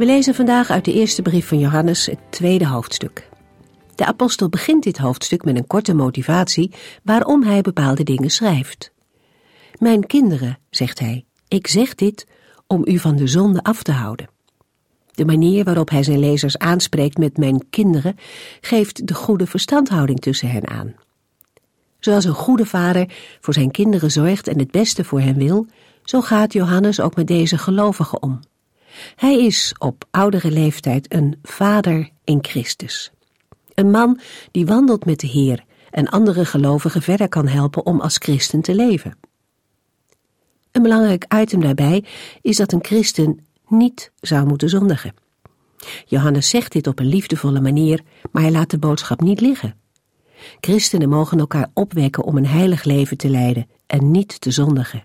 We lezen vandaag uit de eerste brief van Johannes het tweede hoofdstuk. De apostel begint dit hoofdstuk met een korte motivatie waarom hij bepaalde dingen schrijft. Mijn kinderen, zegt hij, ik zeg dit om u van de zonde af te houden. De manier waarop hij zijn lezers aanspreekt met mijn kinderen geeft de goede verstandhouding tussen hen aan. Zoals een goede vader voor zijn kinderen zorgt en het beste voor hen wil, zo gaat Johannes ook met deze gelovigen om. Hij is op oudere leeftijd een vader in Christus. Een man die wandelt met de Heer en andere gelovigen verder kan helpen om als christen te leven. Een belangrijk item daarbij is dat een christen niet zou moeten zondigen. Johannes zegt dit op een liefdevolle manier, maar hij laat de boodschap niet liggen. Christenen mogen elkaar opwekken om een heilig leven te leiden en niet te zondigen.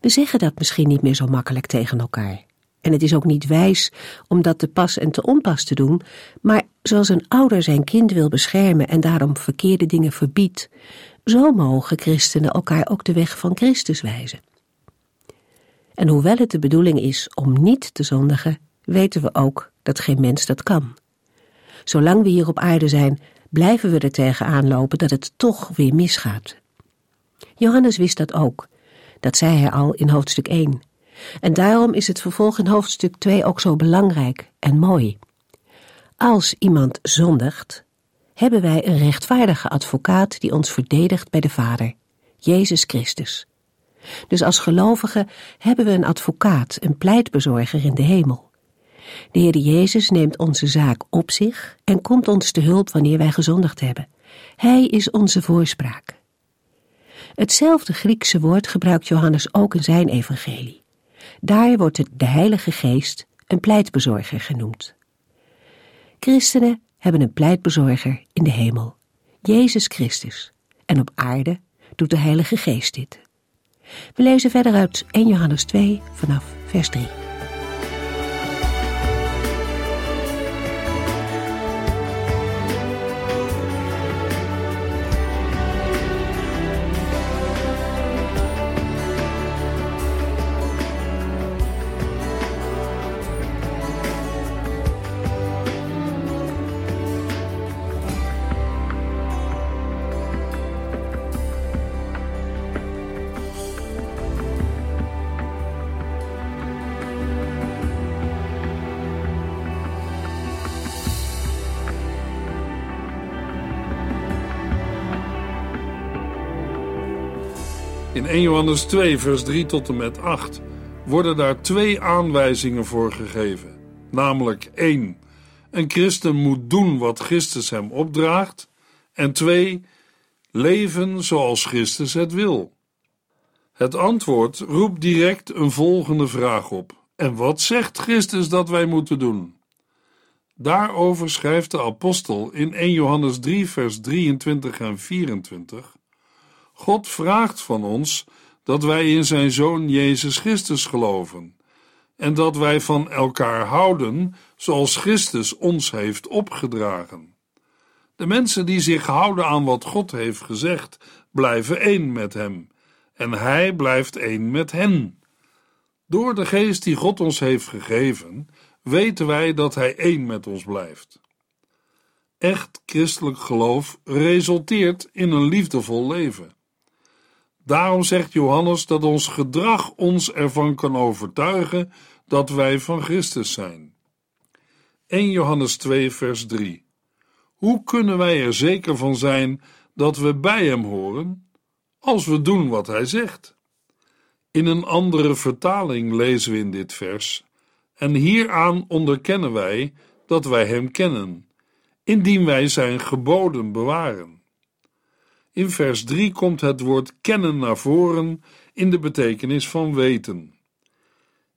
We zeggen dat misschien niet meer zo makkelijk tegen elkaar. En het is ook niet wijs om dat te pas en te onpas te doen, maar zoals een ouder zijn kind wil beschermen en daarom verkeerde dingen verbiedt, zo mogen christenen elkaar ook de weg van Christus wijzen. En hoewel het de bedoeling is om niet te zondigen, weten we ook dat geen mens dat kan. Zolang we hier op aarde zijn, blijven we er tegenaan lopen dat het toch weer misgaat. Johannes wist dat ook. Dat zei hij al in hoofdstuk 1. En daarom is het vervolg in hoofdstuk 2 ook zo belangrijk en mooi. Als iemand zondigt, hebben wij een rechtvaardige advocaat die ons verdedigt bij de Vader, Jezus Christus. Dus als gelovigen hebben we een advocaat, een pleitbezorger in de hemel. De Heer Jezus neemt onze zaak op zich en komt ons te hulp wanneer wij gezondigd hebben. Hij is onze voorspraak. Hetzelfde Griekse woord gebruikt Johannes ook in zijn evangelie. Daar wordt de Heilige Geest een pleitbezorger genoemd. Christenen hebben een pleitbezorger in de hemel, Jezus Christus, en op aarde doet de Heilige Geest dit. We lezen verder uit 1 Johannes 2 vanaf vers 3. 1 Johannes 2, vers 3 tot en met 8 worden daar twee aanwijzingen voor gegeven. Namelijk 1. Een christen moet doen wat Christus hem opdraagt. En 2. Leven zoals Christus het wil. Het antwoord roept direct een volgende vraag op. En wat zegt Christus dat wij moeten doen? Daarover schrijft de apostel in 1 Johannes 3, vers 23 en 24. God vraagt van ons dat wij in zijn Zoon Jezus Christus geloven en dat wij van elkaar houden zoals Christus ons heeft opgedragen. De mensen die zich houden aan wat God heeft gezegd, blijven één met Hem en Hij blijft één met hen. Door de geest die God ons heeft gegeven, weten wij dat Hij één met ons blijft. Echt christelijk geloof resulteert in een liefdevol leven. Daarom zegt Johannes dat ons gedrag ons ervan kan overtuigen dat wij van Christus zijn. 1 Johannes 2, vers 3. Hoe kunnen wij er zeker van zijn dat we bij Hem horen? Als we doen wat Hij zegt. In een andere vertaling lezen we in dit vers: En hieraan onderkennen wij dat wij Hem kennen, indien wij Zijn geboden bewaren. In vers 3 komt het woord kennen naar voren in de betekenis van weten.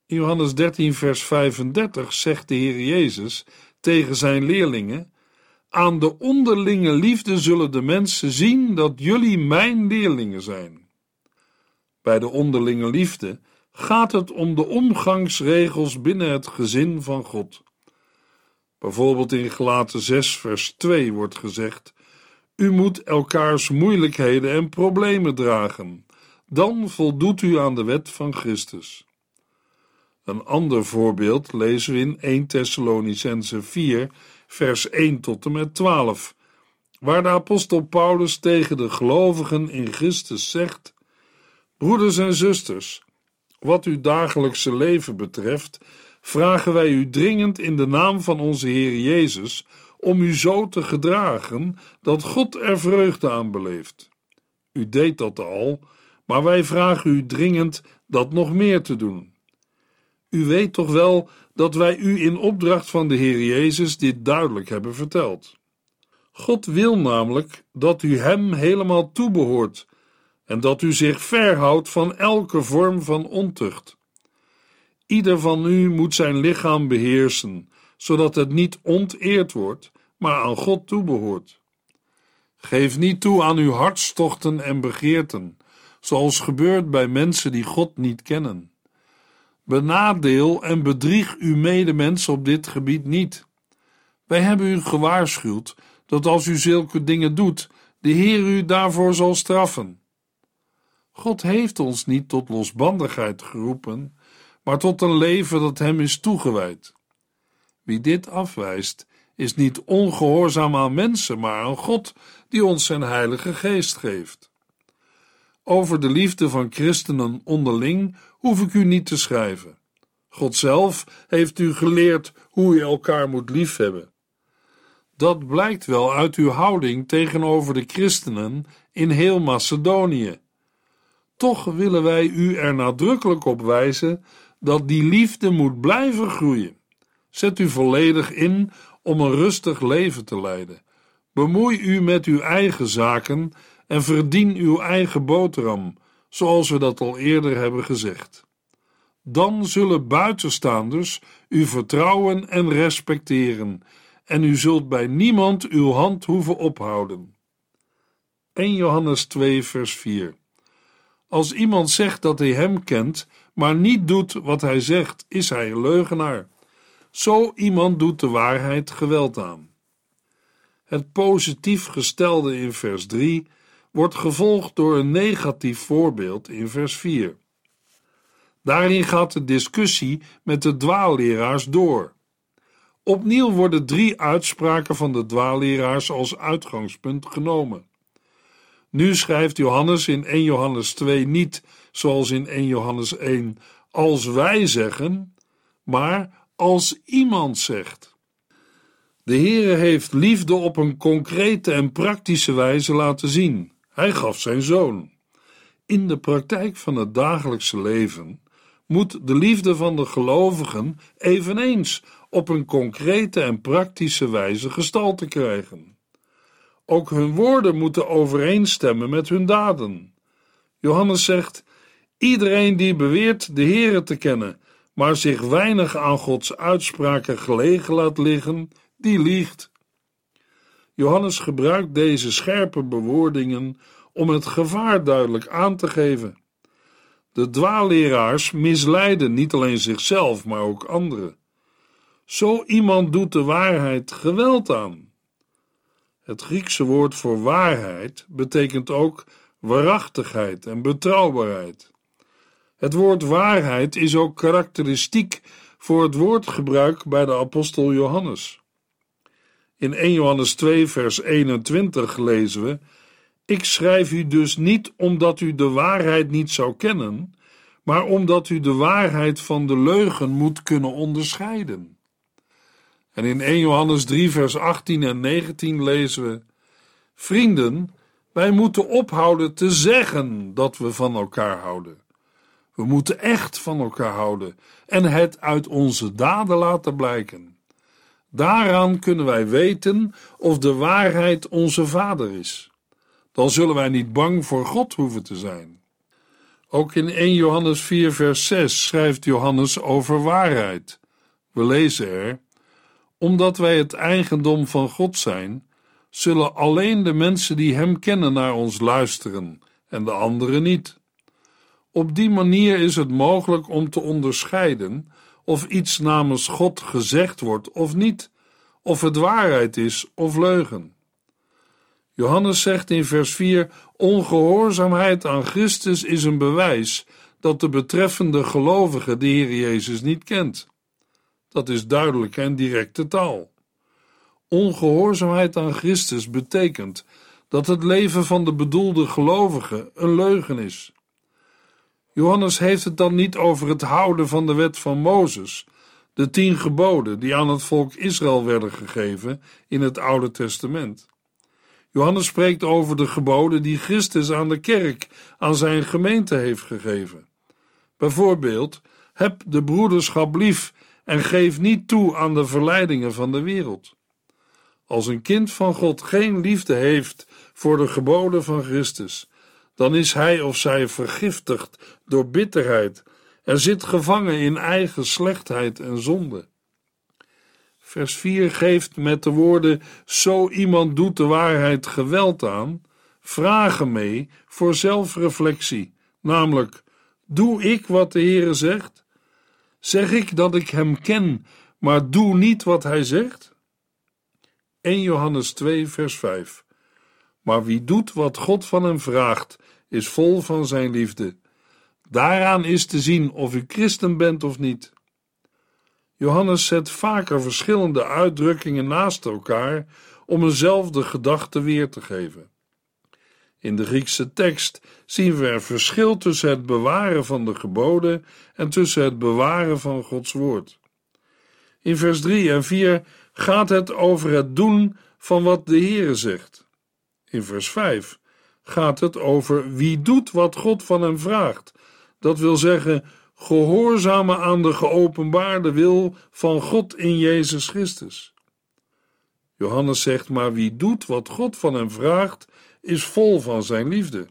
In Johannes 13, vers 35 zegt de Heer Jezus tegen zijn leerlingen: Aan de onderlinge liefde zullen de mensen zien dat jullie mijn leerlingen zijn. Bij de onderlinge liefde gaat het om de omgangsregels binnen het gezin van God. Bijvoorbeeld in Gelaten 6, vers 2 wordt gezegd: U moet elkaars moeilijkheden en problemen dragen, dan voldoet u aan de wet van Christus. Een ander voorbeeld lezen we in 1 Thessalonicense 4, vers 1 tot en met 12, waar de apostel Paulus tegen de gelovigen in Christus zegt: Broeders en zusters, wat uw dagelijkse leven betreft, vragen wij u dringend in de naam van onze Heer Jezus om u zo te gedragen dat God er vreugde aan beleeft. U deed dat al, maar wij vragen u dringend dat nog meer te doen. U weet toch wel dat wij u in opdracht van de Heer Jezus dit duidelijk hebben verteld. God wil namelijk dat u Hem helemaal toebehoort en dat u zich verhoudt van elke vorm van ontucht. Ieder van u moet zijn lichaam beheersen, zodat het niet onteerd wordt, maar aan God toebehoort. Geef niet toe aan uw hartstochten en begeerten, zoals gebeurt bij mensen die God niet kennen. Benadeel en bedrieg uw medemens op dit gebied niet. Wij hebben u gewaarschuwd dat als u zulke dingen doet, de Heer u daarvoor zal straffen. God heeft ons niet tot losbandigheid geroepen, maar tot een leven dat Hem is toegewijd. Wie dit afwijst, is niet ongehoorzaam aan mensen, maar aan God, die ons zijn Heilige Geest geeft. Over de liefde van christenen onderling hoef ik u niet te schrijven. God zelf heeft u geleerd hoe u elkaar moet liefhebben. Dat blijkt wel uit uw houding tegenover de christenen in heel Macedonië. Toch willen wij u er nadrukkelijk op wijzen dat die liefde moet blijven groeien. Zet u volledig in om een rustig leven te leiden. Bemoei u met uw eigen zaken en verdien uw eigen boterham, zoals we dat al eerder hebben gezegd. Dan zullen buitenstaanders u vertrouwen en respecteren, en u zult bij niemand uw hand hoeven ophouden. 1 Johannes 2, vers 4. Als iemand zegt dat hij hem kent, maar niet doet wat hij zegt, is hij een leugenaar. Zo iemand doet de waarheid geweld aan. Het positief gestelde in vers 3 wordt gevolgd door een negatief voorbeeld in vers 4. Daarin gaat de discussie met de dwaalleraars door. Opnieuw worden drie uitspraken van de dwaalleraars als uitgangspunt genomen. Nu schrijft Johannes in 1 Johannes 2 niet, zoals in 1 Johannes 1, als wij zeggen, maar als iemand zegt. De Heere heeft liefde op een concrete en praktische wijze laten zien. Hij gaf zijn zoon. In de praktijk van het dagelijkse leven moet de liefde van de gelovigen eveneens op een concrete en praktische wijze gestalte krijgen. Ook hun woorden moeten overeenstemmen met hun daden. Johannes zegt: Iedereen die beweert de Heere te kennen, maar zich weinig aan Gods uitspraken gelegen laat liggen, die liegt. Johannes gebruikt deze scherpe bewoordingen om het gevaar duidelijk aan te geven. De dwaalleraars misleiden niet alleen zichzelf, maar ook anderen. Zo iemand doet de waarheid geweld aan. Het Griekse woord voor waarheid betekent ook waarachtigheid en betrouwbaarheid. Het woord waarheid is ook karakteristiek voor het woordgebruik bij de apostel Johannes. In 1 Johannes 2, vers 21 lezen we: Ik schrijf u dus niet omdat u de waarheid niet zou kennen, maar omdat u de waarheid van de leugen moet kunnen onderscheiden. En in 1 Johannes 3, vers 18 en 19 lezen we: Vrienden, wij moeten ophouden te zeggen dat we van elkaar houden. We moeten echt van elkaar houden en het uit onze daden laten blijken. Daaraan kunnen wij weten of de waarheid onze Vader is. Dan zullen wij niet bang voor God hoeven te zijn. Ook in 1 Johannes 4, vers 6 schrijft Johannes over waarheid. We lezen er: Omdat wij het eigendom van God zijn, zullen alleen de mensen die Hem kennen naar ons luisteren en de anderen niet. Op die manier is het mogelijk om te onderscheiden of iets namens God gezegd wordt of niet, of het waarheid is of leugen. Johannes zegt in vers 4: Ongehoorzaamheid aan Christus is een bewijs dat de betreffende gelovige de Heer Jezus niet kent. Dat is duidelijke en directe taal. Ongehoorzaamheid aan Christus betekent dat het leven van de bedoelde gelovige een leugen is. Johannes heeft het dan niet over het houden van de wet van Mozes, de tien geboden die aan het volk Israël werden gegeven in het Oude Testament. Johannes spreekt over de geboden die Christus aan de kerk, aan zijn gemeente heeft gegeven. Bijvoorbeeld, heb de broederschap lief en geef niet toe aan de verleidingen van de wereld. Als een kind van God geen liefde heeft voor de geboden van Christus, dan is hij of zij vergiftigd door bitterheid en zit gevangen in eigen slechtheid en zonde. Vers 4 geeft met de woorden: Zo iemand doet de waarheid geweld aan, vragen mee voor zelfreflectie, namelijk: Doe ik wat de Heere zegt? Zeg ik dat ik hem ken, maar doe niet wat hij zegt? 1 Johannes 2, vers 5. Maar wie doet wat God van hem vraagt, is vol van zijn liefde. Daaraan is te zien of u christen bent of niet. Johannes zet vaker verschillende uitdrukkingen naast elkaar om eenzelfde gedachte weer te geven. In de Griekse tekst zien we er verschil tussen het bewaren van de geboden en tussen het bewaren van Gods woord. In vers 3 en 4 gaat het over het doen van wat de Heere zegt. In vers 5 gaat het over wie doet wat God van hem vraagt. Dat wil zeggen, gehoorzamen aan de geopenbaarde wil van God in Jezus Christus. Johannes zegt maar wie doet wat God van hem vraagt, is vol van zijn liefde.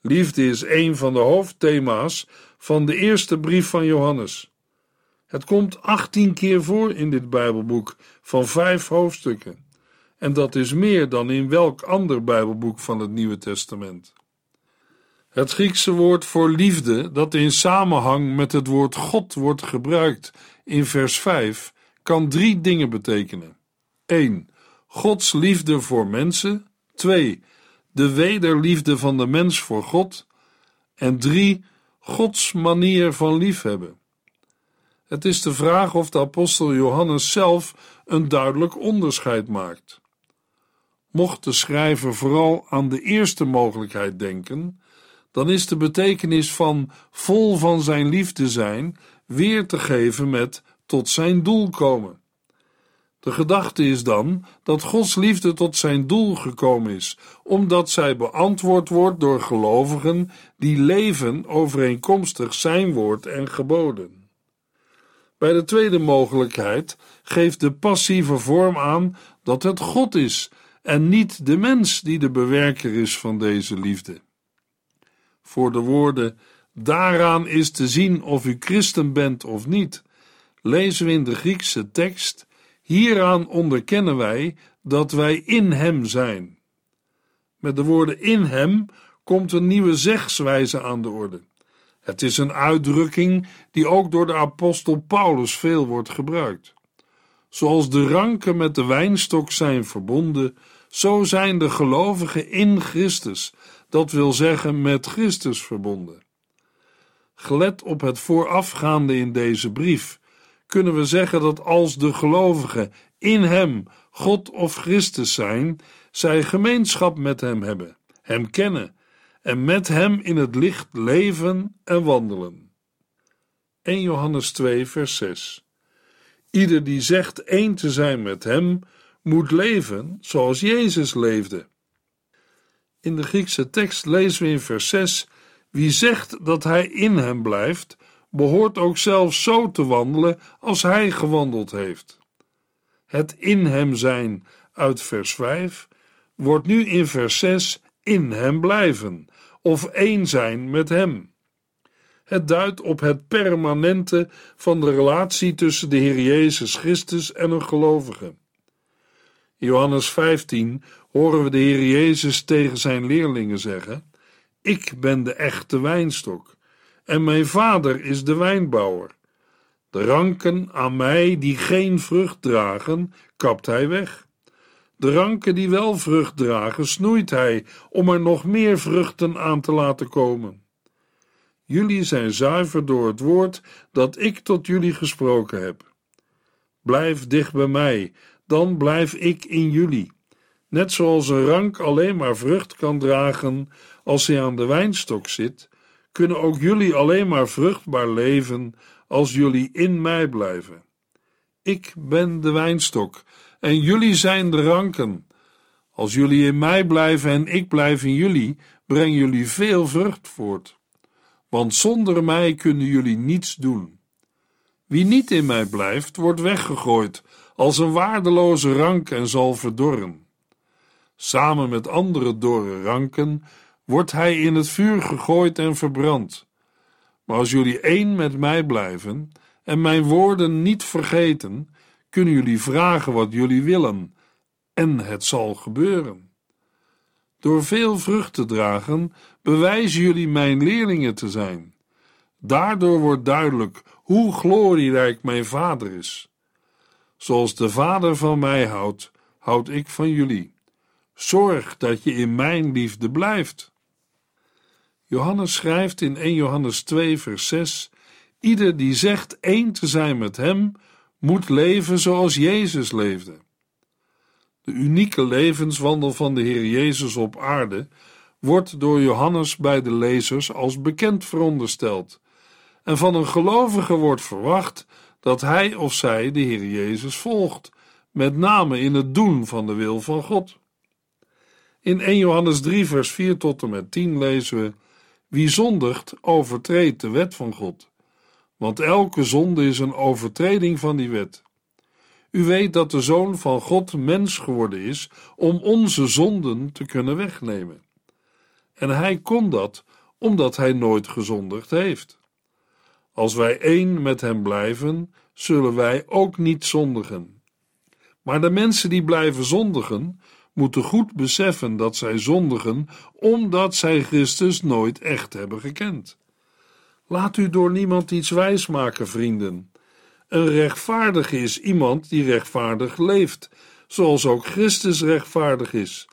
Liefde is een van de hoofdthema's van de eerste brief van Johannes. Het komt 18 keer voor in dit Bijbelboek van vijf hoofdstukken. En dat is meer dan in welk ander Bijbelboek van het Nieuwe Testament. Het Griekse woord voor liefde, dat in samenhang met het woord God wordt gebruikt in vers 5, kan drie dingen betekenen. 1. Gods liefde voor mensen. 2. De wederliefde van de mens voor God. En 3. Gods manier van liefhebben. Het is de vraag of de apostel Johannes zelf een duidelijk onderscheid maakt. Mocht de schrijver vooral aan de eerste mogelijkheid denken, dan is de betekenis van vol van zijn liefde zijn weer te geven met tot zijn doel komen. De gedachte is dan dat Gods liefde tot zijn doel gekomen is, omdat zij beantwoord wordt door gelovigen die leven overeenkomstig zijn woord en geboden. Bij de tweede mogelijkheid geeft de passieve vorm aan dat het God is en niet de mens die de bewerker is van deze liefde voor de woorden: Daaraan is te zien of u christen bent of niet, lezen we in de Griekse tekst: Hieraan onderkennen wij dat wij in Hem zijn. Met de woorden in Hem komt een nieuwe zegswijze aan de orde. Het is een uitdrukking die ook door de apostel Paulus veel wordt gebruikt. Zoals de ranken met de wijnstok zijn verbonden, zo zijn de gelovigen in Christus dat wil zeggen met Christus verbonden. Gelet op het voorafgaande in deze brief, kunnen we zeggen dat als de gelovigen in Hem God of Christus zijn, zij gemeenschap met Hem hebben, Hem kennen en met Hem in het licht leven en wandelen. 1 Johannes 2, vers 6. Ieder die zegt één te zijn met Hem, moet leven zoals Jezus leefde. In de Griekse tekst lezen we in vers 6: Wie zegt dat hij in hem blijft, behoort ook zelf zo te wandelen als hij gewandeld heeft. Het in hem zijn uit vers 5 wordt nu in vers 6 in hem blijven, of één zijn met Hem. Het duidt op het permanente van de relatie tussen de Heer Jezus Christus en een gelovige. In Johannes 15 horen we de Heer Jezus tegen zijn leerlingen zeggen: Ik ben de echte wijnstok en mijn vader is de wijnbouwer. De ranken aan mij die geen vrucht dragen, kapt hij weg. De ranken die wel vrucht dragen, snoeit hij om er nog meer vruchten aan te laten komen. Jullie zijn zuiver door het woord dat ik tot jullie gesproken heb. Blijf dicht bij mij, dan blijf ik in jullie. Net zoals een rank alleen maar vrucht kan dragen als hij aan de wijnstok zit, kunnen ook jullie alleen maar vruchtbaar leven als jullie in mij blijven. Ik ben de wijnstok en jullie zijn de ranken. Als jullie in mij blijven en ik blijf in jullie, brengen jullie veel vrucht voort. Want zonder mij kunnen jullie niets doen. Wie niet in mij blijft, wordt weggegooid als een waardeloze rank en zal verdorren. Samen met andere dorre ranken wordt hij in het vuur gegooid en verbrand. Maar als jullie één met mij blijven en mijn woorden niet vergeten, kunnen jullie vragen wat jullie willen, en het zal gebeuren. Door veel vrucht te dragen, bewijzen jullie mijn leerlingen te zijn. Daardoor wordt duidelijk hoe glorierijk mijn Vader is. Zoals de Vader van mij houdt, houd ik van jullie. Zorg dat je in mijn liefde blijft. Johannes schrijft in 1 Johannes 2, vers 6: Ieder die zegt één te zijn met hem, moet leven zoals Jezus leefde. De unieke levenswandel van de Heer Jezus op aarde wordt door Johannes bij de lezers als bekend verondersteld, en van een gelovige wordt verwacht dat hij of zij de Heer Jezus volgt, met name in het doen van de wil van God. In 1 Johannes 3, vers 4 tot en met 10 lezen we wie zondigt, overtreedt de wet van God. Want elke zonde is een overtreding van die wet. U weet dat de Zoon van God mens geworden is om onze zonden te kunnen wegnemen. En hij kon dat omdat hij nooit gezondigd heeft. Als wij één met hem blijven, zullen wij ook niet zondigen. Maar de mensen die blijven zondigen, moeten goed beseffen dat zij zondigen omdat zij Christus nooit echt hebben gekend. Laat u door niemand iets wijsmaken, vrienden. Een rechtvaardige is iemand die rechtvaardig leeft, zoals ook Christus rechtvaardig is.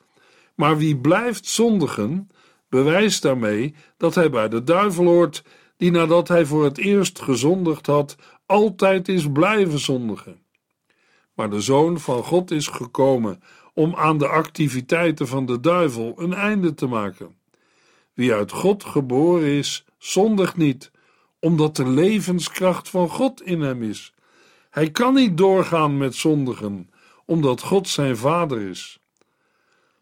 Maar wie blijft zondigen, bewijst daarmee dat hij bij de duivel hoort, die nadat hij voor het eerst gezondigd had, altijd is blijven zondigen. Maar de Zoon van God is gekomen om aan de activiteiten van de duivel een einde te maken. Wie uit God geboren is, zondigt niet, omdat de levenskracht van God in hem is. Hij kan niet doorgaan met zondigen, omdat God zijn vader is.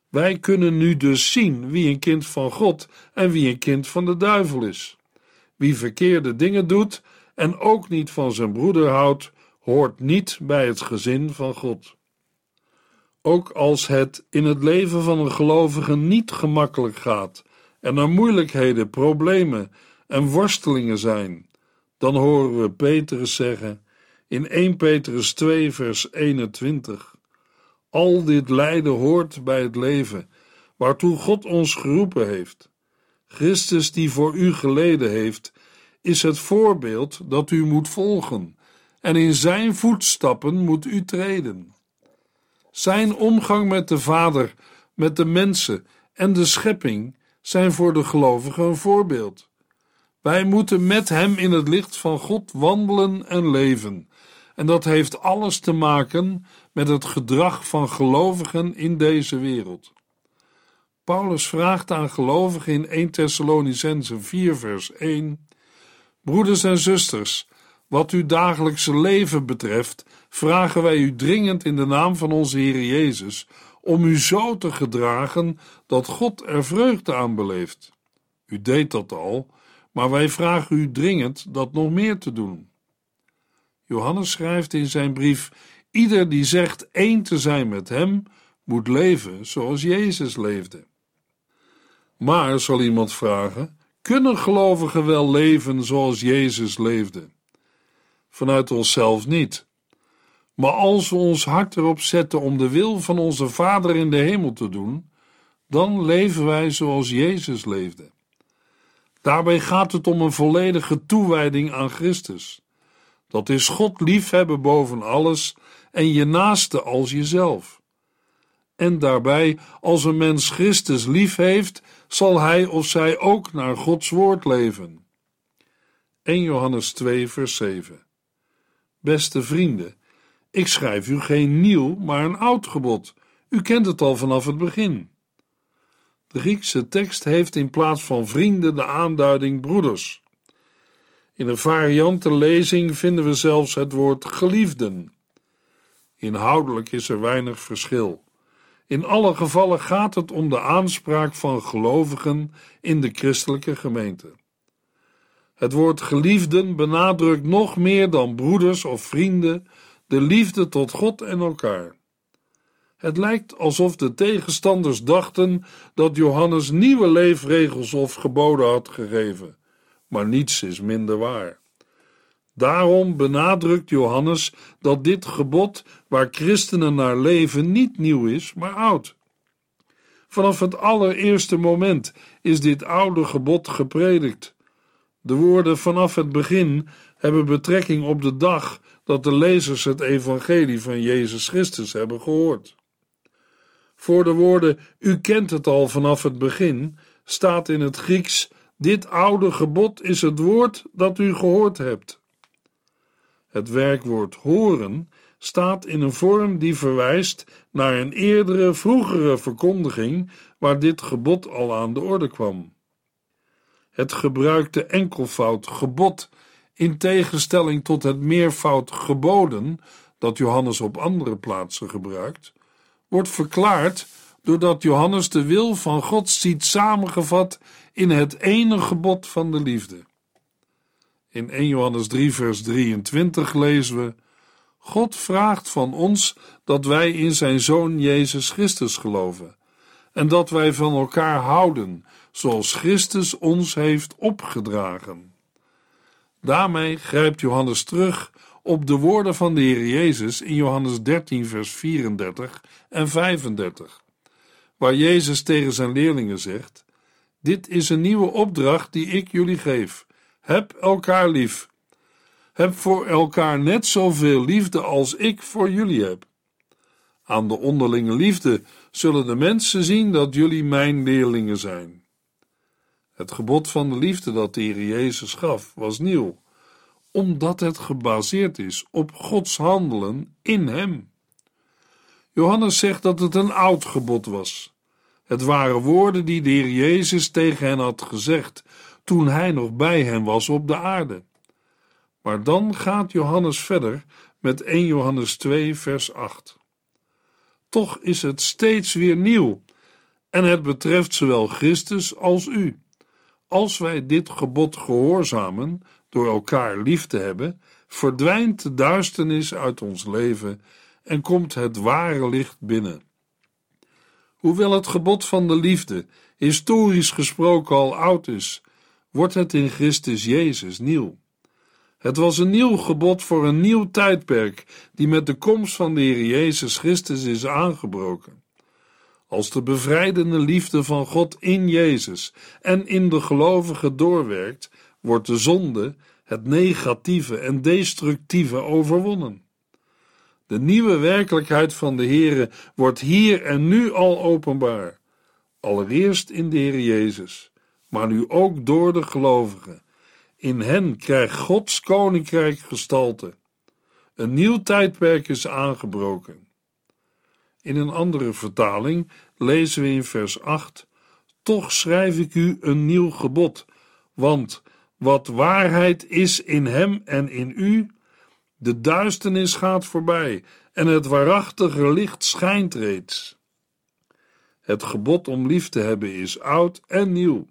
Wij kunnen nu dus zien wie een kind van God en wie een kind van de duivel is. Wie verkeerde dingen doet en ook niet van zijn broeder houdt, hoort niet bij het gezin van God. Ook als het in het leven van een gelovige niet gemakkelijk gaat en er moeilijkheden, problemen en worstelingen zijn, dan horen we Petrus zeggen in 1 Petrus 2, vers 21: Al dit lijden hoort bij het leven waartoe God ons geroepen heeft. Christus, die voor u geleden heeft, is het voorbeeld dat u moet volgen, en in zijn voetstappen moet u treden. Zijn omgang met de Vader, met de mensen en de schepping zijn voor de gelovigen een voorbeeld. Wij moeten met Hem in het licht van God wandelen en leven. En dat heeft alles te maken met het gedrag van gelovigen in deze wereld. Paulus vraagt aan gelovigen in 1 Thessalonicense 4 vers 1 Broeders en zusters, wat uw dagelijkse leven betreft, vragen wij u dringend in de naam van onze Heer Jezus om u zo te gedragen dat God er vreugde aan beleeft. U deed dat al, maar wij vragen u dringend dat nog meer te doen. Johannes schrijft in zijn brief: Ieder die zegt één te zijn met hem, moet leven zoals Jezus leefde. Maar, zal iemand vragen, kunnen gelovigen wel leven zoals Jezus leefde? Vanuit onszelf niet. Maar als we ons hart erop zetten om de wil van onze Vader in de hemel te doen, dan leven wij zoals Jezus leefde. Daarbij gaat het om een volledige toewijding aan Christus. Dat is God liefhebben boven alles en je naaste als jezelf. En daarbij, als een mens Christus lief heeft, zal hij of zij ook naar Gods woord leven. 1 Johannes 2, vers 7. Beste vrienden, ik schrijf u geen nieuw, maar een oud gebod. U kent het al vanaf het begin. De Griekse tekst heeft in plaats van vrienden de aanduiding broeders. In een variante lezing vinden we zelfs het woord geliefden. Inhoudelijk is er weinig verschil. In alle gevallen gaat het om de aanspraak van gelovigen in de christelijke gemeente. Het woord geliefden benadrukt nog meer dan broeders of vrienden de liefde tot God en elkaar. Het lijkt alsof de tegenstanders dachten dat Johannes nieuwe leefregels of geboden had gegeven, maar niets is minder waar. Daarom benadrukt Johannes dat dit gebod waar christenen naar leven niet nieuw is, maar oud. Vanaf het allereerste moment is dit oude gebod gepredikt. De woorden vanaf het begin hebben betrekking op de dag dat de lezers het evangelie van Jezus Christus hebben gehoord. Voor de woorden U kent het al vanaf het begin staat in het Grieks: Dit oude gebod is het woord dat u gehoord hebt. Het werkwoord horen staat in een vorm die verwijst naar een eerdere, vroegere verkondiging waar dit gebod al aan de orde kwam. Het gebruikte enkelvoud gebod in tegenstelling tot het meervoud geboden dat Johannes op andere plaatsen gebruikt, wordt verklaard doordat Johannes de wil van God ziet samengevat in het ene gebod van de liefde. In 1 Johannes 3, vers 23 lezen we: God vraagt van ons dat wij in zijn Zoon Jezus Christus geloven en dat wij van elkaar houden, zoals Christus ons heeft opgedragen. Daarmee grijpt Johannes terug op de woorden van de Heer Jezus in Johannes 13, vers 34 en 35, waar Jezus tegen zijn leerlingen zegt: Dit is een nieuwe opdracht die ik jullie geef heb elkaar lief. Heb voor elkaar net zoveel liefde als ik voor jullie heb. Aan de onderlinge liefde zullen de mensen zien dat jullie mijn leerlingen zijn. Het gebod van de liefde dat de Heer Jezus gaf was nieuw, omdat het gebaseerd is op Gods handelen in Hem. Johannes zegt dat het een oud gebod was. Het waren woorden die de Heer Jezus tegen hen had gezegd toen hij nog bij hen was op de aarde. Maar dan gaat Johannes verder met 1 Johannes 2, vers 8. Toch is het steeds weer nieuw, en het betreft zowel Christus als u. Als wij dit gebod gehoorzamen door elkaar lief te hebben, verdwijnt de duisternis uit ons leven en komt het ware licht binnen. Hoewel het gebod van de liefde historisch gesproken al oud is wordt het in Christus Jezus nieuw. Het was een nieuw gebod voor een nieuw tijdperk, die met de komst van de Heer Jezus Christus is aangebroken. Als de bevrijdende liefde van God in Jezus en in de gelovigen doorwerkt, wordt de zonde, het negatieve en destructieve overwonnen. De nieuwe werkelijkheid van de Heere wordt hier en nu al openbaar. Allereerst in de Heer Jezus maar nu ook door de gelovigen. In hen krijgt Gods koninkrijk gestalte. Een nieuw tijdperk is aangebroken. In een andere vertaling lezen we in vers 8: Toch schrijf ik u een nieuw gebod, want wat waarheid is in hem en in u, de duisternis gaat voorbij en het waarachtige licht schijnt reeds. Het gebod om lief te hebben is oud en nieuw.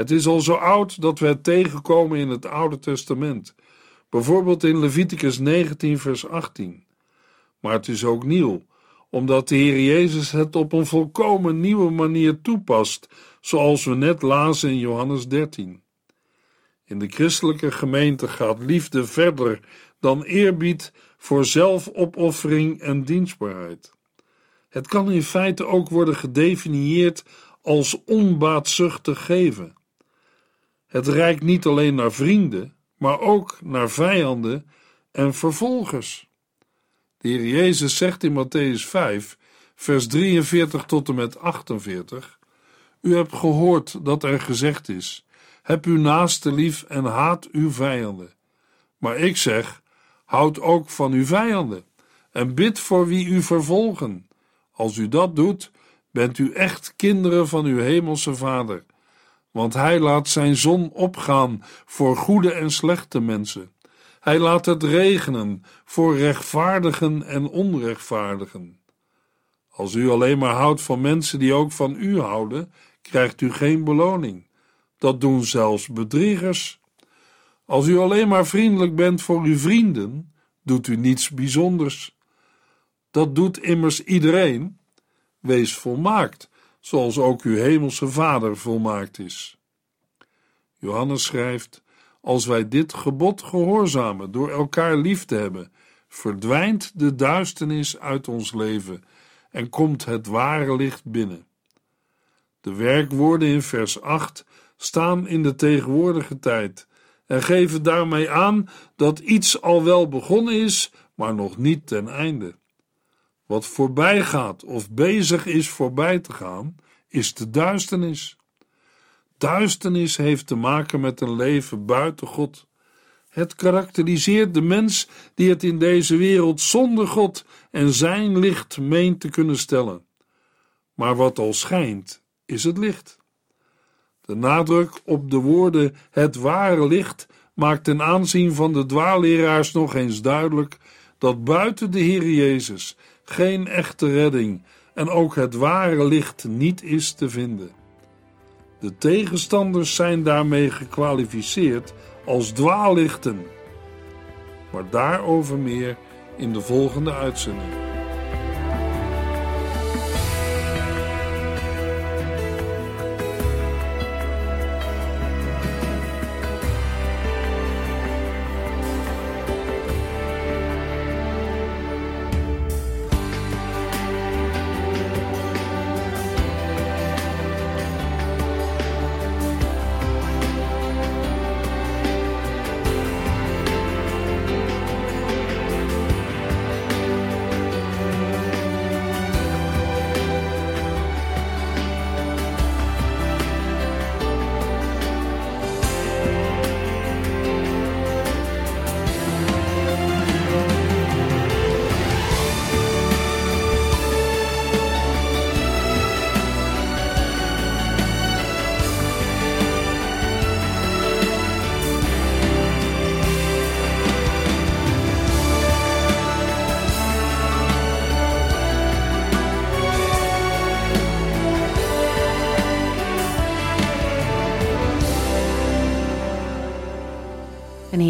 Het is al zo oud dat we het tegenkomen in het Oude Testament, bijvoorbeeld in Leviticus 19, vers 18. Maar het is ook nieuw, omdat de Heer Jezus het op een volkomen nieuwe manier toepast, zoals we net lazen in Johannes 13. In de christelijke gemeente gaat liefde verder dan eerbied voor zelfopoffering en dienstbaarheid. Het kan in feite ook worden gedefinieerd als onbaatzuchtig geven. Het reikt niet alleen naar vrienden, maar ook naar vijanden en vervolgers. De Heer Jezus zegt in Matthäus 5, vers 43 tot en met 48: U hebt gehoord dat er gezegd is: Heb uw naaste lief en haat uw vijanden. Maar ik zeg: Houd ook van uw vijanden en bid voor wie u vervolgen. Als u dat doet, bent u echt kinderen van uw hemelse Vader, want Hij laat Zijn zon opgaan voor goede en slechte mensen. Hij laat het regenen voor rechtvaardigen en onrechtvaardigen. Als u alleen maar houdt van mensen die ook van u houden, krijgt u geen beloning. Dat doen zelfs bedriegers. Als u alleen maar vriendelijk bent voor uw vrienden, doet u niets bijzonders. Dat doet immers iedereen. Wees volmaakt, zoals ook uw hemelse Vader volmaakt is. Johannes schrijft: Als wij dit gebod gehoorzamen door elkaar lief te hebben, verdwijnt de duisternis uit ons leven en komt het ware licht binnen. De werkwoorden in vers 8 staan in de tegenwoordige tijd en geven daarmee aan dat iets al wel begonnen is, maar nog niet ten einde. Wat voorbij gaat of bezig is voorbij te gaan, is de duisternis. Duisternis heeft te maken met een leven buiten God. Het karakteriseert de mens die het in deze wereld zonder God en zijn licht meent te kunnen stellen. Maar wat al schijnt, is het licht. De nadruk op de woorden het ware licht maakt ten aanzien van de dwaalleraars nog eens duidelijk dat buiten de Heer Jezus geen echte redding en ook het ware licht niet is te vinden. De tegenstanders zijn daarmee gekwalificeerd als dwaallichten. Maar daarover meer in de volgende uitzending.